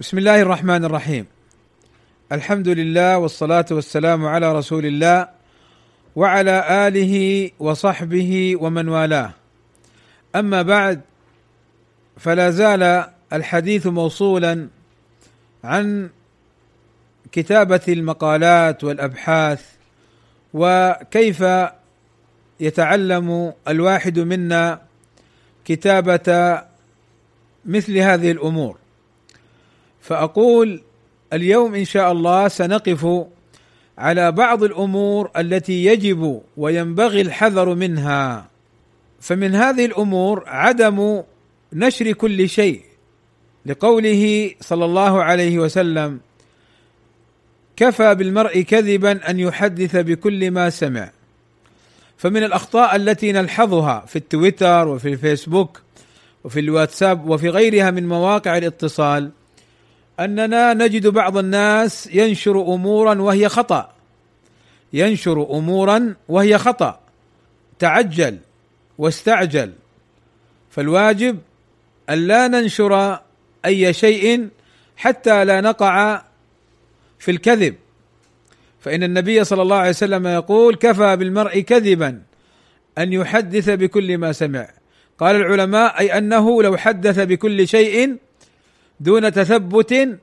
بسم الله الرحمن الرحيم. الحمد لله والصلاة والسلام على رسول الله وعلى آله وصحبه ومن والاه. أما بعد فلا زال الحديث موصولا عن كتابة المقالات والأبحاث وكيف يتعلم الواحد منا كتابة مثل هذه الأمور. فأقول اليوم إن شاء الله سنقف على بعض الأمور التي يجب وينبغي الحذر منها. فمن هذه الأمور عدم نشر كل شيء لقوله صلى الله عليه وسلم كفى بالمرء كذبا أن يحدث بكل ما سمع. فمن الأخطاء التي نلحظها في التويتر وفي الفيسبوك وفي الواتساب وفي غيرها من مواقع الاتصال أننا نجد بعض الناس ينشر امورا وهي خطأ. ينشر امورا وهي خطأ. تعجل واستعجل. فالواجب أن لا ننشر أي شيء حتى لا نقع في الكذب. فإن النبي صلى الله عليه وسلم يقول كفى بالمرء كذبا أن يحدث بكل ما سمع قال العلماء أي أنه لو حدث بكل شيء دون تثبت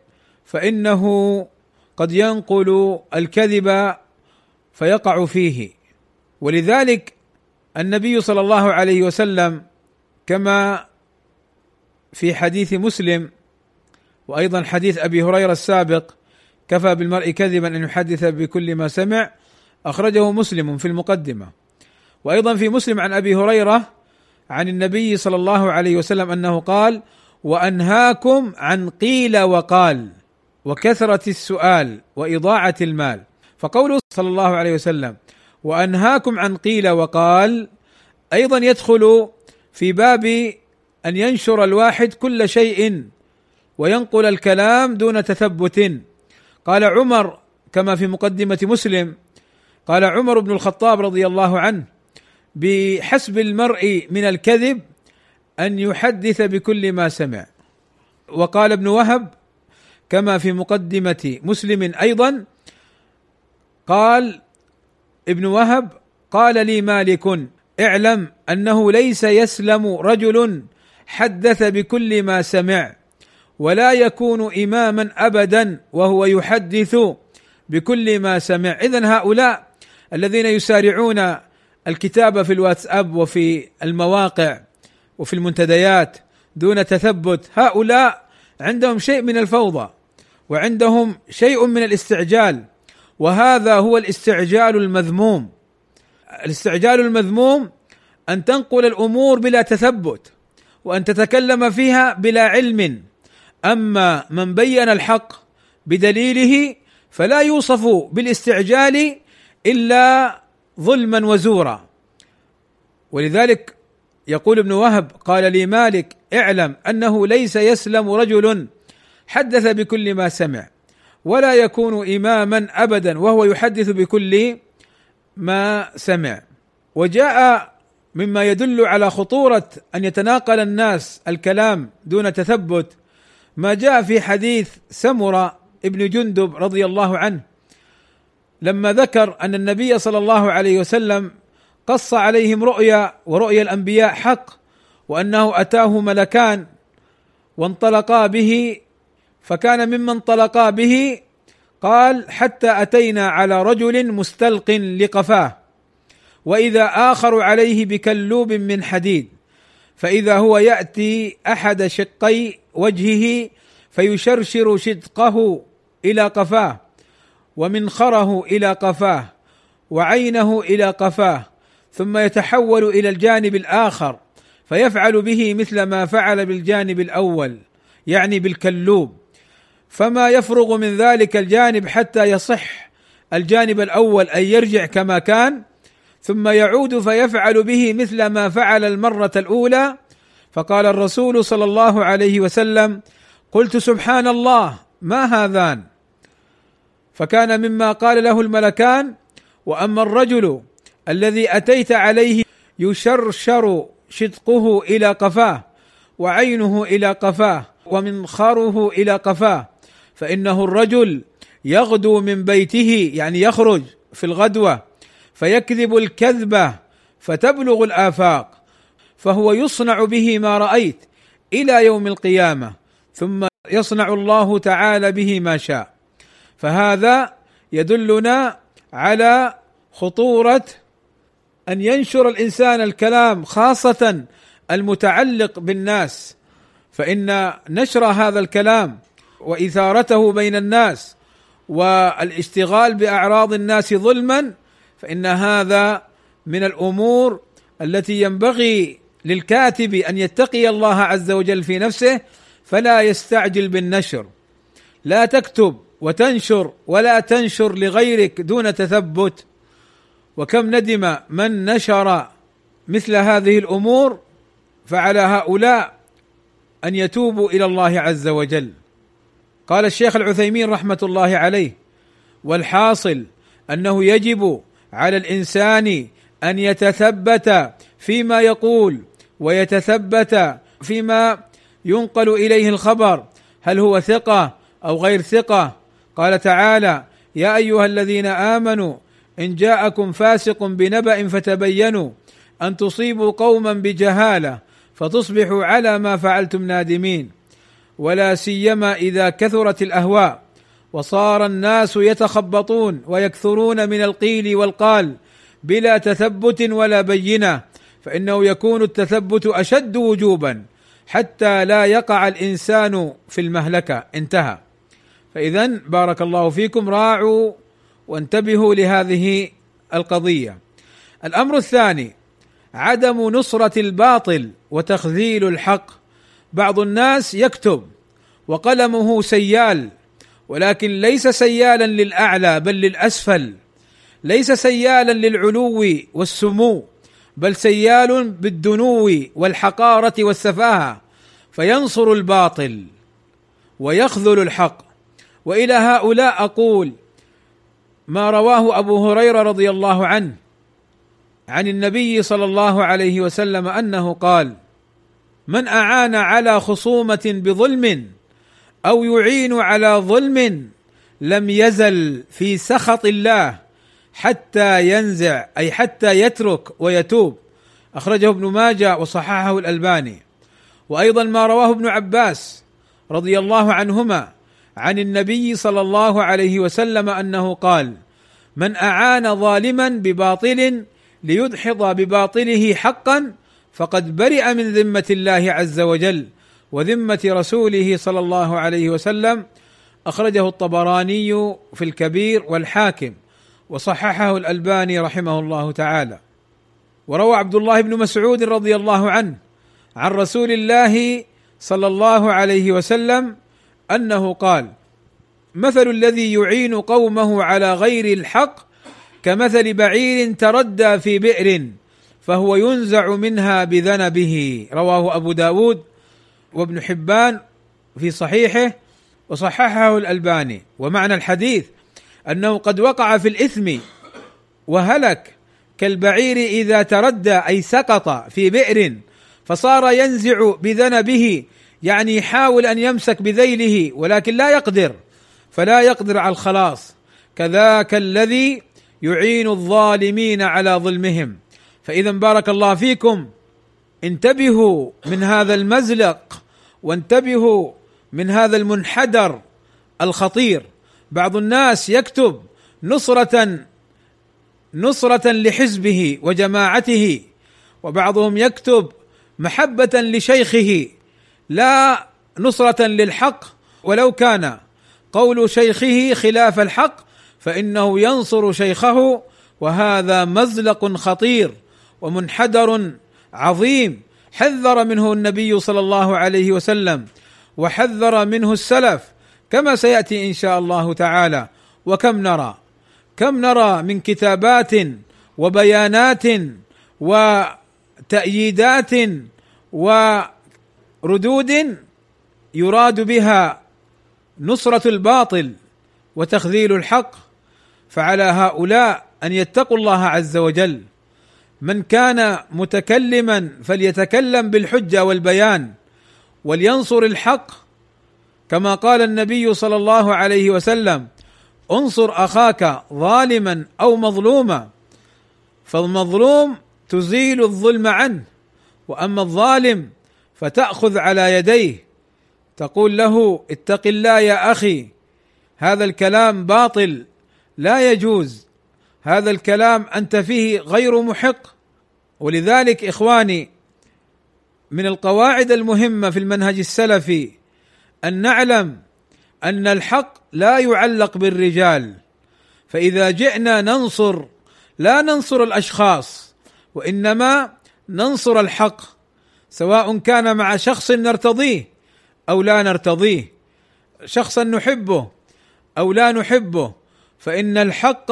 فإنه قد ينقل الكذب فيقع فيه. ولذلك النبي صلى الله عليه وسلم كما في حديث مسلم وأيضا حديث أبي هريرة السابق كفى بالمرء كذبا أن يحدث بكل ما سمع أخرجه مسلم في المقدمة. وأيضا في مسلم عن أبي هريرة عن النبي صلى الله عليه وسلم أنه قال وأنهاكم عن قيل وقال وكثرة السؤال وإضاعة المال. فقوله صلى الله عليه وسلم وأنهاكم عن قيل وقال أيضا يدخل في باب أن ينشر الواحد كل شيء وينقل الكلام دون تثبت. قال عمر كما في مقدمة مسلم قال عمر بن الخطاب رضي الله عنه بحسب المرء من الكذب أن يحدث بكل ما سمع. وقال ابن وهب كما في مقدمة مسلم أيضا قال ابن وهب قال لي مالك اعلم أنه ليس يسلم رجل حدث بكل ما سمع ولا يكون اماما ابدا وهو يحدث بكل ما سمع. اذا هؤلاء الذين يسارعون الكتابه في الواتساب وفي المواقع وفي المنتديات دون تثبت هؤلاء عندهم شيء من الفوضى وعندهم شيء من الاستعجال وهذا هو الاستعجال المذموم. الاستعجال المذموم أن تنقل الأمور بلا تثبت وأن تتكلم فيها بلا علم. أما من بين الحق بدليله فلا يوصف بالاستعجال إلا ظلما وزورا. ولذلك يقول ابن وهب قال لي مالك اعلم أنه ليس يسلم رجل حدث بكل ما سمع ولا يكون إماما أبدا وهو يحدث بكل ما سمع. وجاء مما يدل على خطورة أن يتناقل الناس الكلام دون تثبت ما جاء في حديث سمرة ابن جندب رضي الله عنه لما ذكر أن النبي صلى الله عليه وسلم قص عليهم رؤيا ورؤيا الأنبياء حق وأنه أتاه ملكان وانطلقا به فكان ممن انطلقا به قال حتى أتينا على رجل مستلق لقفاه وإذا آخر عليه بكلوب من حديد فإذا هو يأتي أحد شقي وجهه فيشرشر شدقه إلى قفاه ومنخره إلى قفاه وعينه إلى قفاه ثم يتحول إلى الجانب الآخر فيفعل به مثل ما فعل بالجانب الأول يعني بالكلوب. فما يفرغ من ذلك الجانب حتى يصح الجانب الأول ان يرجع كما كان ثم يعود فيفعل به مثل ما فعل المرة الأولى. فقال الرسول صلى الله عليه وسلم قلت سبحان الله ما هذان؟ فكان مما قال له الملكان وأما الرجل الذي أتيت عليه يشرشر شدقه إلى قفاه وعينه إلى قفاه ومنخاره إلى قفاه فإنه الرجل يغدو من بيته يعني يخرج في الغدوة فيكذب الكذبه فتبلغ الآفاق فهو يصنع به ما رأيت إلى يوم القيامة ثم يصنع الله تعالى به ما شاء. فهذا يدلنا على خطورة أن ينشر الإنسان الكلام خاصة المتعلق بالناس فإن نشر هذا الكلام وإثارته بين الناس والاشتغال بأعراض الناس ظلما فإن هذا من الأمور التي ينبغي للكاتب أن يتقي الله عز وجل في نفسه فلا يستعجل بالنشر. لا تكتب وتنشر ولا تنشر لغيرك دون تثبت. وكم ندم من نشر مثل هذه الأمور فعلى هؤلاء أن يتوبوا إلى الله عز وجل. قال الشيخ العثيمين رحمة الله عليه والحاصل أنه يجب على الإنسان أن يتثبت فيما يقول ويتثبت فيما ينقل إليه الخبر هل هو ثقة أو غير ثقة؟ قال تعالى يا أيها الذين آمنوا إن جاءكم فاسق بنبأ فتبينوا أن تصيبوا قوما بجهالة فتصبحوا على ما فعلتم نادمين. ولا سيما إذا كثرت الأهواء وصار الناس يتخبطون ويكثرون من القيل والقال بلا تثبت ولا بينة فإنه يكون التثبت أشد وجوبا حتى لا يقع الإنسان في المهلكة. انتهى. فاذا بارك الله فيكم راعوا وانتبهوا لهذه القضية. الأمر الثاني عدم نصرة الباطل وتخذيل الحق. بعض الناس يكتب وقلمه سيال ولكن ليس سيالا للأعلى بل للأسفل. ليس سيالا للعلو والسمو بل سيال بالدنو والحقارة والسفاهة. فينصر الباطل ويخذل الحق. وإلى هؤلاء أقول ما رواه أبو هريرة رضي الله عنه عن النبي صلى الله عليه وسلم أنه قال من أعان على خصومة بظلم أو يعين على ظلم لم يزل في سخط الله حتى ينزع أي حتى يترك ويتوب أخرجه ابن ماجه وصححه الألباني. وأيضا ما رواه ابن عباس رضي الله عنهما عن النبي صلى الله عليه وسلم أنه قال من أعان ظالما بباطل ليدحض بباطله حقا فقد برئ من ذمة الله عز وجل وذمة رسوله صلى الله عليه وسلم. أخرجه الطبراني في الكبير والحاكم وصححه الألباني رحمه الله تعالى. وروى عبد الله بن مسعود رضي الله عنه عن رسول الله صلى الله عليه وسلم أنه قال مثل الذي يعين قومه على غير الحق كمثل بعير تردى في بئر فهو ينزع منها بذنبه. رواه أبو داود وابن حبان في صحيحه وصححه الألباني. ومعنى الحديث أنه قد وقع في الإثم وهلك كالبعير إذا تردى أي سقط في بئر فصار ينزع بذنبه يعني يحاول أن يمسك بذيله ولكن لا يقدر. فلا يقدر على الخلاص. كذاك الذي يعين الظالمين على ظلمهم. فإذا بارك الله فيكم. انتبهوا من هذا المزلق وانتبهوا من هذا المنحدر الخطير. بعض الناس يكتب نصرة نصرة لحزبه وجماعته وبعضهم يكتب محبة لشيخه. لا نصرة للحق ولو كان قول شيخه خلاف الحق فإنه ينصر شيخه وهذا مزلق خطير ومنحدر عظيم حذر منه النبي صلى الله عليه وسلم وحذر منه السلف كما سيأتي إن شاء الله تعالى وكم نرى كم نرى من كتابات وبيانات وتأييدات وردود يراد بها نصرة الباطل وتخذيل الحق فعلى هؤلاء أن يتقوا الله عز وجل. من كان متكلما فليتكلم بالحجة والبيان ولينصر الحق كما قال النبي صلى الله عليه وسلم انصر أخاك ظالما أو مظلوما فالمظلوم تزيل الظلم عنه وأما الظالم فتأخذ على يديه. تقول له اتق الله يا أخي هذا الكلام باطل لا يجوز. هذا الكلام أنت فيه غير محق. ولذلك إخواني من القواعد المهمة في المنهج السلفي أن نعلم أن الحق لا يعلق بالرجال. فإذا جئنا ننصر لا ننصر الأشخاص وإنما ننصر الحق. سواء كان مع شخص نرتضيه أو لا نرتضيه شخصا نحبه أو لا نحبه فإن الحق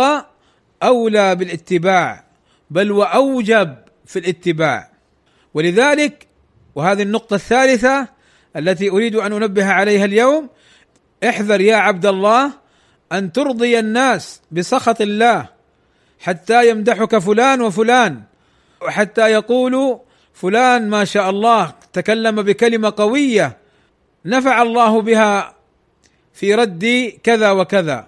أولى بالاتباع بل وأوجب في الاتباع. ولذلك وهذه النقطة الثالثة التي أريد أن أنبه عليها اليوم احذر يا عبد الله أن ترضي الناس بسخط الله حتى يمدحك فلان وفلان وحتى يقولوا فلان ما شاء الله تكلم بكلمة قوية نفع الله بها في رد كذا وكذا.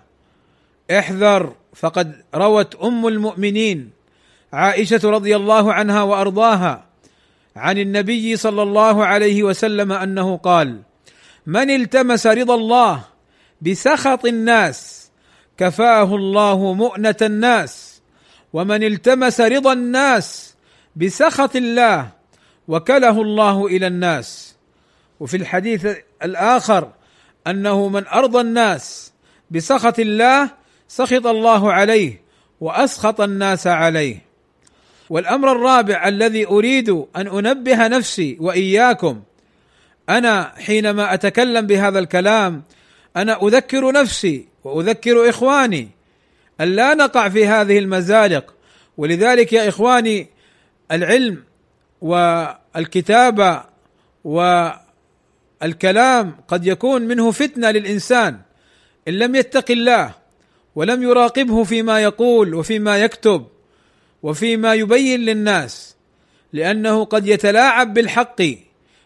احذر فقد روت أم المؤمنين عائشة رضي الله عنها وأرضاها عن النبي صلى الله عليه وسلم أنه قال من التمس رضا الله بسخط الناس كفاه الله مؤنة الناس ومن التمس رضا الناس بسخط الله وكله الله إلى الناس. وفي الحديث الآخر أنه من أرضى الناس بسخط الله سخط الله عليه وأسخط الناس عليه. والأمر الرابع الذي أريد أن أنبه نفسي وإياكم أنا حينما أتكلم بهذا الكلام أنا أذكر نفسي وأذكر إخواني أن لا نقع في هذه المزالق ولذلك يا إخواني العلم والكتابه والكلام قد يكون منه فتنة للإنسان إن لم يتق الله ولم يراقبه فيما يقول وفيما يكتب وفيما يبين للناس لأنه قد يتلاعب بالحق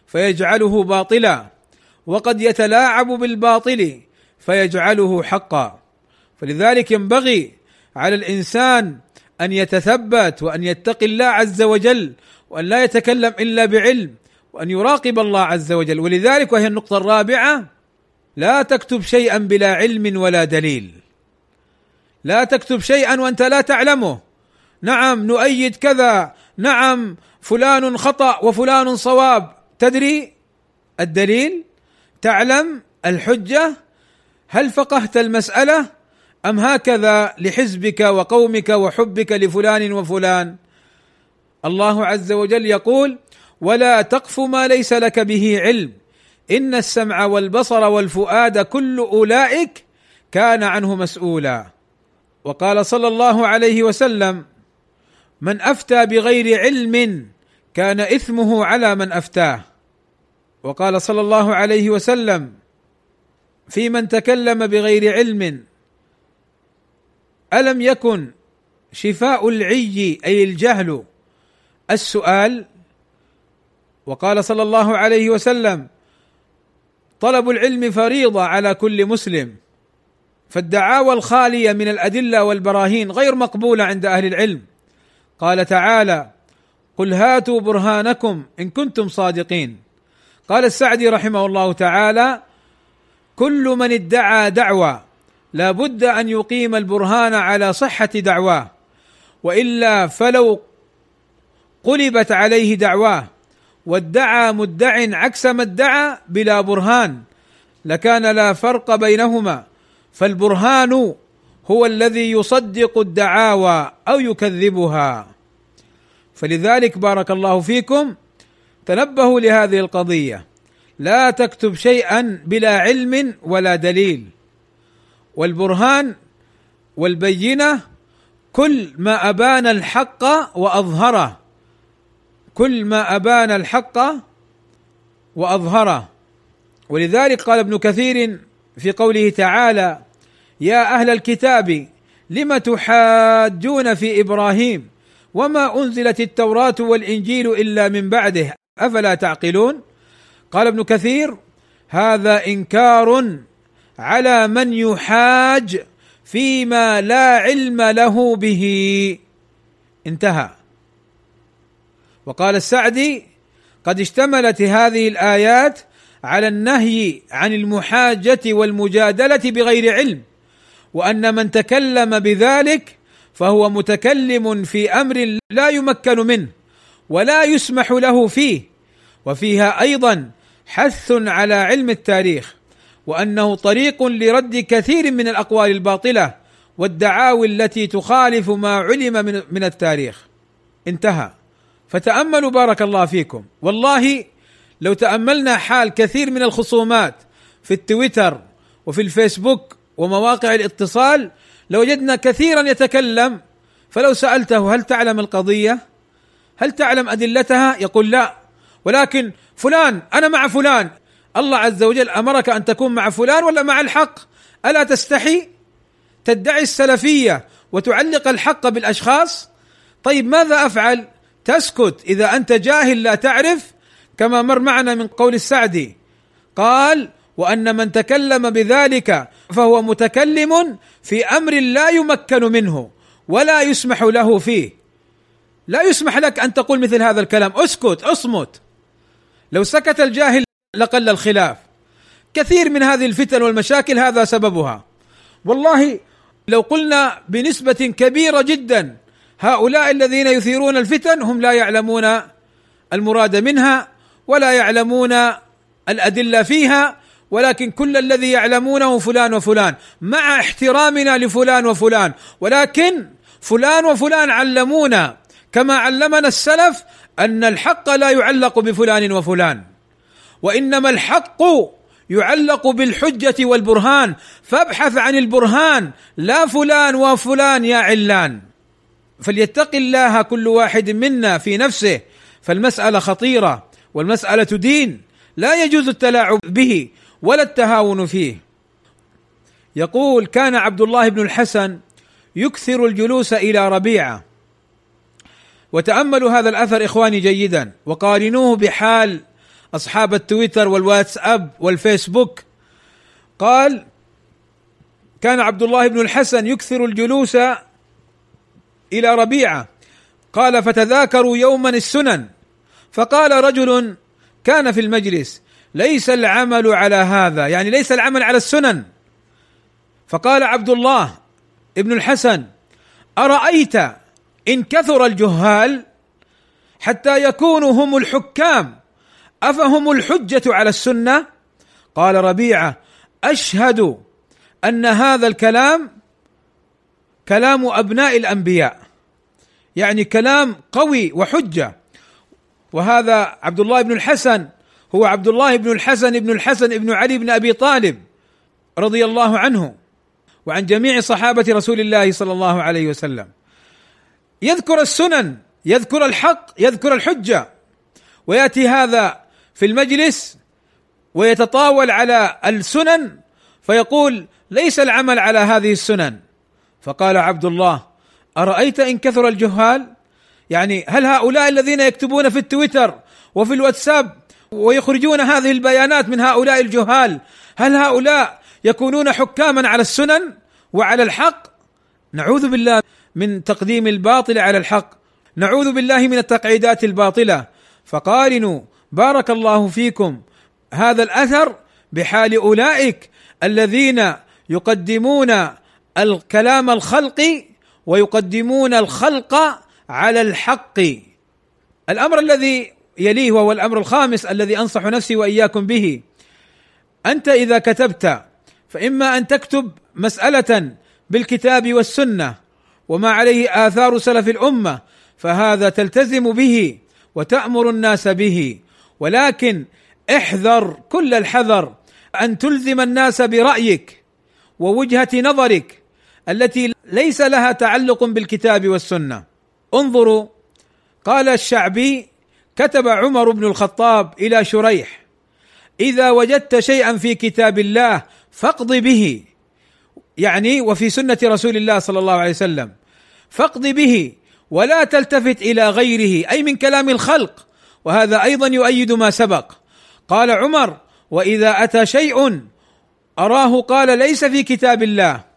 فيجعله باطلا وقد يتلاعب بالباطل فيجعله حقا. فلذلك ينبغي على الإنسان أن يتثبت وأن يتقي الله عز وجل وأن لا يتكلم إلا بعلم وأن يراقب الله عز وجل. ولذلك وهي النقطة الرابعة لا تكتب شيئا بلا علم ولا دليل. لا تكتب شيئا وأنت لا تعلمه. نعم نؤيد كذا. نعم فلان خطأ وفلان صواب. تدري الدليل؟ تعلم الحجة؟ هل فقهت المسألة؟ أم هكذا لحزبك وقومك وحبك لفلان وفلان؟ الله عز وجل يقول ولا تقف ما ليس لك به علم. إن السمع والبصر والفؤاد كل أولئك كان عنه مسؤولا. وقال صلى الله عليه وسلم من أفتى بغير علم كان إثمه على من أفتاه. وقال صلى الله عليه وسلم في من تكلم بغير علم ألم يكن شفاء العي أي الجهل السؤال وقال صلى الله عليه وسلم طلب العلم فريضة على كل مسلم فالدعاوى الخالية من الأدلة والبراهين غير مقبولة عند أهل العلم. قال تعالى قل هاتوا برهانكم إن كنتم صادقين. قال السعدي رحمه الله تعالى كل من ادعى دعوى لا بد أن يقيم البرهان على صحة دعواه وإلا فلو قلبت عليه دعواه وادعى مدع عكس ما ادعى بلا برهان لكان لا فرق بينهما فالبرهان هو الذي يصدق الدعاوى أو يكذبها. فلذلك بارك الله فيكم تنبهوا لهذه القضية. لا تكتب شيئا بلا علم ولا دليل. والبرهان والبينة كل ما أبان الحق وأظهره. كل ما أبان الحق وأظهره. ولذلك قال ابن كثير في قوله تعالى يا أهل الكتاب لم تحاجون في إبراهيم وما أنزلت التوراة والإنجيل إلا من بعده؟ أفلا تعقلون؟ قال ابن كثير هذا إنكار على من يحاج فيما لا علم له به. انتهى. وقال السعدي قد اشتملت هذه الآيات على النهي عن المحاجة والمجادلة بغير علم وأن من تكلم بذلك فهو متكلم في أمر لا يمكن منه ولا يسمح له فيه وفيها أيضا حث على علم التاريخ وأنه طريق لرد كثير من الأقوال الباطلة والدعاوي التي تخالف ما علم من التاريخ. انتهى. فتأملوا بارك الله فيكم والله لو تأملنا حال كثير من الخصومات في التويتر وفي الفيسبوك ومواقع الاتصال لوجدنا كثيرا يتكلم فلو سألته هل تعلم القضية؟ هل تعلم أدلتها؟ يقول لا ولكن فلان أنا مع فلان الله عز وجل أمرك أن تكون مع فلان ولا مع الحق؟ ألا تستحي؟ تدعي السلفية وتعلق الحق بالأشخاص؟ طيب ماذا أفعل؟ تسكت. إذا أنت جاهل لا تعرف كما مر معنا من قول السعدي. قال وأن من تكلم بذلك فهو متكلم في أمر لا يمكن منه ولا يسمح له فيه. لا يسمح لك أن تقول مثل هذا الكلام. اسكت اصمت. لو سكت الجاهل لقل الخلاف. كثير من هذه الفتن والمشاكل هذا سببها. والله لو قلنا بنسبة كبيرة جدا هؤلاء الذين يثيرون الفتن هم لا يعلمون المراد منها ولا يعلمون الأدلة فيها ولكن كل الذي يعلمونه فلان وفلان. مع احترامنا لفلان وفلان ولكن فلان وفلان علمونا. كما علمنا السلف أن الحق لا يعلق بفلان وفلان. وإنما الحق يعلق بالحجة والبرهان. فابحث عن البرهان. لا فلان وفلان يا علان. فليتق الله كل واحد منا في نفسه فالمسألة خطيرة والمسألة دين لا يجوز التلاعب به ولا التهاون فيه. يقول كان عبد الله بن الحسن يكثر الجلوس إلى ربيعة. وتأملوا هذا الأثر إخواني جيدا وقارنوه بحال أصحاب التويتر والواتساب والفيسبوك. قال كان عبد الله بن الحسن يكثر الجلوس إلى ربيعة. قال فتذاكروا يوما السنن. فقال رجل كان في المجلس ليس العمل على هذا. يعني ليس العمل على السنن. فقال عبد الله ابن الحسن أرأيت إن كثر الجهال حتى يكونوا هم الحكام أفهم الحجة على السنة؟ قال ربيعة أشهد أن هذا الكلام كلام أبناء الأنبياء. يعني كلام قوي وحجة. وهذا عبد الله بن الحسن هو عبد الله بن الحسن بن الحسن بن علي بن أبي طالب رضي الله عنه وعن جميع صحابة رسول الله صلى الله عليه وسلم. يذكر السنن يذكر الحق يذكر الحجة. ويأتي هذا في المجلس ويتطاول على السنن فيقول ليس العمل على هذه السنن. فقال عبد الله أرأيت إن كثر الجهال؟ يعني هل هؤلاء الذين يكتبون في التويتر وفي الواتساب ويخرجون هذه البيانات من هؤلاء الجهال هل هؤلاء يكونون حكاما على السنن وعلى الحق؟ نعوذ بالله من تقديم الباطل على الحق نعوذ بالله من التقعيدات الباطلة. فقارنوا بارك الله فيكم هذا الأثر بحال أولئك الذين يقدمون الكلام الخلقي ويقدمون الخلق على الحق. الأمر الذي يليه وهو الأمر الخامس الذي أنصح نفسي وإياكم به. أنت إذا كتبت فإما أن تكتب مسألة بالكتاب والسنة وما عليه آثار سلف الأمة فهذا تلتزم به وتأمر الناس به. ولكن احذر كل الحذر أن تلزم الناس برأيك ووجهة نظرك التي ليس لها تعلق بالكتاب والسنة. انظروا قال الشعبي كتب عمر بن الخطاب إلى شريح إذا وجدت شيئا في كتاب الله فاقض به يعني وفي سنة رسول الله صلى الله عليه وسلم فاقض به ولا تلتفت إلى غيره أي من كلام الخلق وهذا أيضا يؤيد ما سبق. قال عمر وإذا أتى شيء أراه قال ليس في كتاب الله.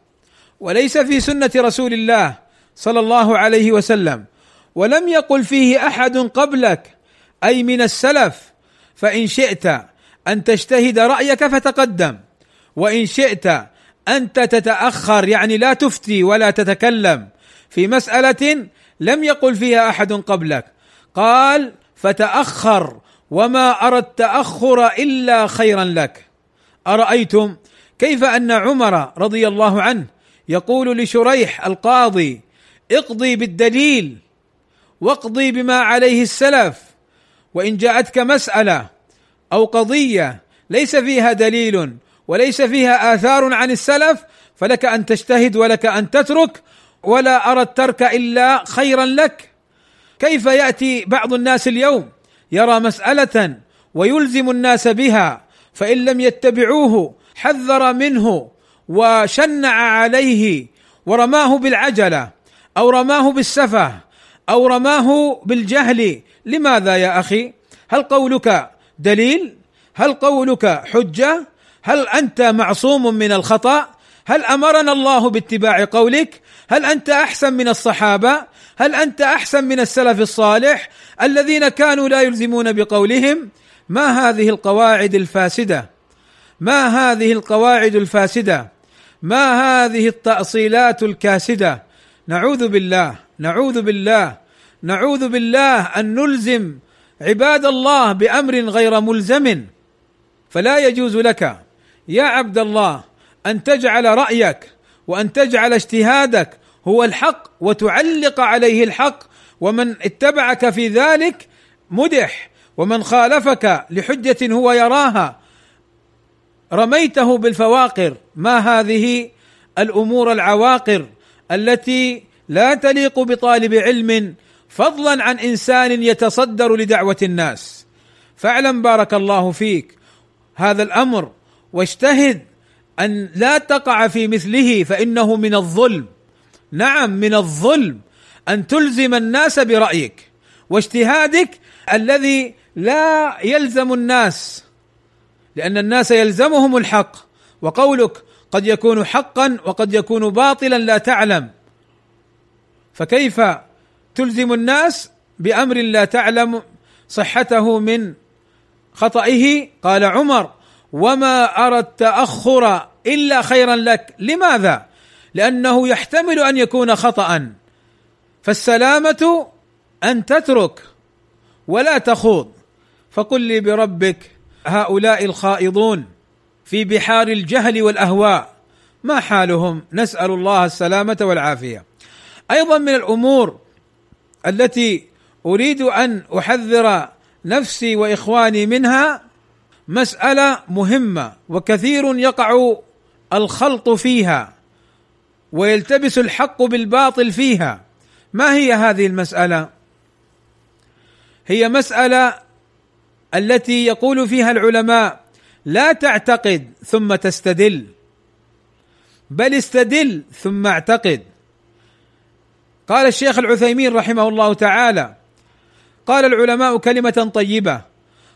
وليس في سنة رسول الله صلى الله عليه وسلم ولم يقل فيه أحد قبلك أي من السلف فإن شئت أن تجتهد رأيك فتقدم وإن شئت انت تتأخر يعني لا تفتي ولا تتكلم في مسألة لم يقل فيها أحد قبلك. قال فتأخر وما أرى التأخر إلا خيرا لك. أرأيتم كيف أن عمر رضي الله عنه يقول لشريح القاضي اقضي بالدليل واقضي بما عليه السلف وإن جاءتك مسألة أو قضية ليس فيها دليل وليس فيها آثار عن السلف فلك أن تجتهد ولك أن تترك ولا أرى الترك إلا خيرا لك. كيف يأتي بعض الناس اليوم يرى مسألة ويلزم الناس بها فإن لم يتبعوه حذر منه وشنع عليه ورماه بالعجلة أو رماه بالسفة أو رماه بالجهل. لماذا يا أخي؟ هل قولك دليل؟ هل قولك حجة؟ هل أنت معصوم من الخطأ؟ هل أمرنا الله باتباع قولك؟ هل أنت أحسن من الصحابة؟ هل أنت أحسن من السلف الصالح الذين كانوا لا يلزمون بقولهم؟ ما هذه القواعد الفاسدة؟ ما هذه القواعد الفاسدة؟ ما هذه التأصيلات الكاسدة؟ نعوذ بالله نعوذ بالله نعوذ بالله أن نلزم عباد الله بأمر غير ملزم. فلا يجوز لك يا عبد الله أن تجعل رأيك وأن تجعل اجتهادك هو الحق وتعلق عليه الحق ومن اتبعك في ذلك مدح ومن خالفك لحجة هو يراها. رميته بالفواقر. ما هذه؟ الأمور العواقر التي لا تليق بطالب علم فضلا عن إنسان يتصدر لدعوة الناس. فاعلم بارك الله فيك. هذا الأمر واجتهد أن لا تقع في مثله فإنه من الظلم. نعم من الظلم أن تلزم الناس برأيك واجتهادك الذي لا يلزم الناس لأن الناس يلزمهم الحق. وقولك قد يكون حقا وقد يكون باطلا لا تعلم. فكيف تلزم الناس بأمر لا تعلم صحته من خطئه؟ قال عمر وما أرى التأخر إلا خيرا لك. لماذا؟ لأنه يحتمل أن يكون خطا. فالسلامة أن تترك ولا تخوض. فقل لي بربك هؤلاء الخائضون في بحار الجهل والأهواء ما حالهم؟ نسأل الله السلامة والعافية. أيضا من الأمور التي أريد أن أحذر نفسي وإخواني منها مسألة مهمة وكثير يقع الخلط فيها ويلتبس الحق بالباطل فيها. ما هي هذه المسألة؟ هي مسألة التي يقول فيها العلماء لا تعتقد ثم تستدل بل استدل ثم اعتقد. قال الشيخ العثيمين رحمه الله تعالى قال العلماء كلمة طيبة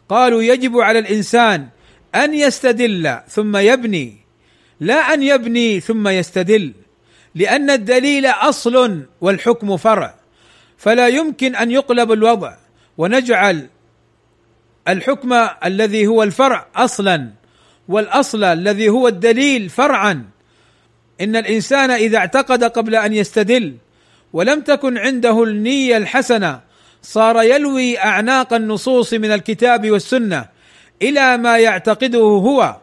قالوا يجب على الإنسان أن يستدل ثم يبني لا أن يبني ثم يستدل لأن الدليل أصل والحكم فرع فلا يمكن أن يقلب الوضع ونجعل الحكم الذي هو الفرع أصلا والأصل الذي هو الدليل فرعا. إن الإنسان إذا اعتقد قبل أن يستدل ولم تكن عنده النية الحسنة صار يلوي أعناق النصوص من الكتاب والسنة إلى ما يعتقده هو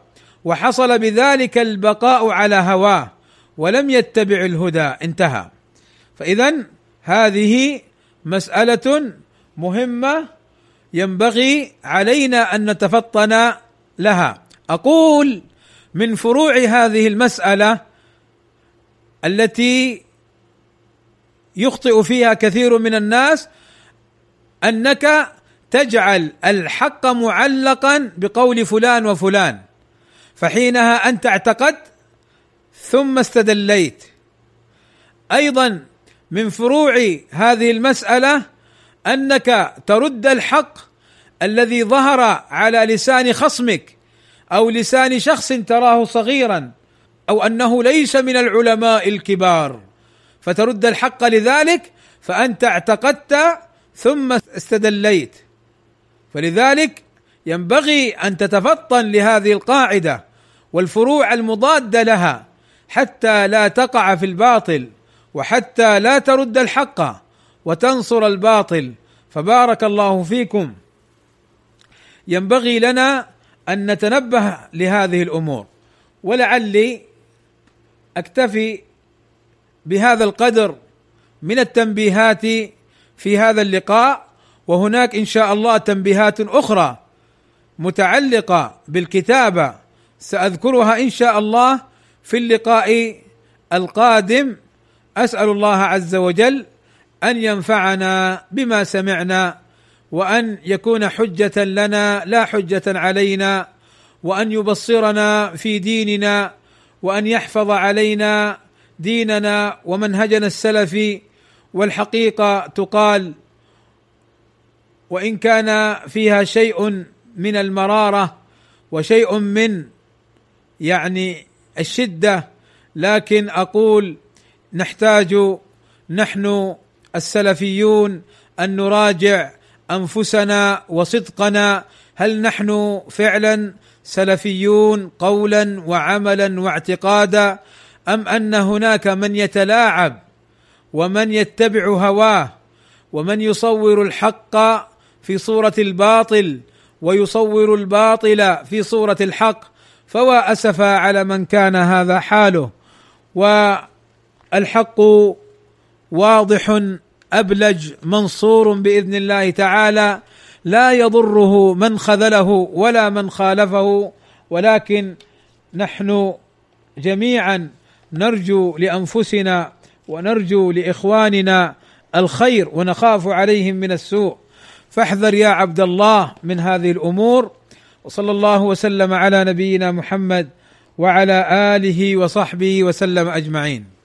وحصل بذلك البقاء على هواه ولم يتبع الهدى انتهى. فاذا هذه مسألة مهمة ينبغي علينا أن نتفطن لها. أقول من فروع هذه المسألة التي يخطئ فيها كثير من الناس أنك تجعل الحق معلقا بقول فلان وفلان فحينها أنت اعتقدت ثم استدليت. أيضا من فروع هذه المسألة أنك ترد الحق الذي ظهر على لسان خصمك أو لسان شخص تراه صغيرا أو أنه ليس من العلماء الكبار. فترد الحق لذلك فأنت اعتقدت ثم استدليت. فلذلك ينبغي أن تتفطن لهذه القاعدة والفروع المضاده لها حتى لا تقع في الباطل وحتى لا ترد الحق. وتنصر الباطل فبارك الله فيكم. ينبغي لنا أن نتنبه لهذه الأمور ولعلي أكتفي بهذا القدر من التنبيهات في هذا اللقاء وهناك إن شاء الله تنبيهات أخرى متعلقة بالكتابة سأذكرها إن شاء الله في اللقاء القادم. أسأل الله عز وجل أن ينفعنا بما سمعنا وأن يكون حجة لنا لا حجة علينا وأن يبصرنا في ديننا وأن يحفظ علينا ديننا ومنهجنا السلفي. والحقيقة تقال وإن كان فيها شيء من المرارة وشيء من يعني الشدة لكن أقول نحتاج نحن السلفيون أن نراجع أنفسنا وصدقنا هل نحن فعلا سلفيون قولا وعملا واعتقادا أم أن هناك من يتلاعب ومن يتبع هواه ومن يصور الحق في صورة الباطل ويصور الباطل في صورة الحق فوا اسفا على من كان هذا حاله. والحق واضح أبلج منصور بإذن الله تعالى لا يضره من خذله ولا من خالفه ولكن نحن جميعا نرجو لأنفسنا ونرجو لإخواننا الخير ونخاف عليهم من السوء. فاحذر يا عبد الله من هذه الأمور وصلى الله وسلم على نبينا محمد وعلى آله وصحبه وسلم أجمعين.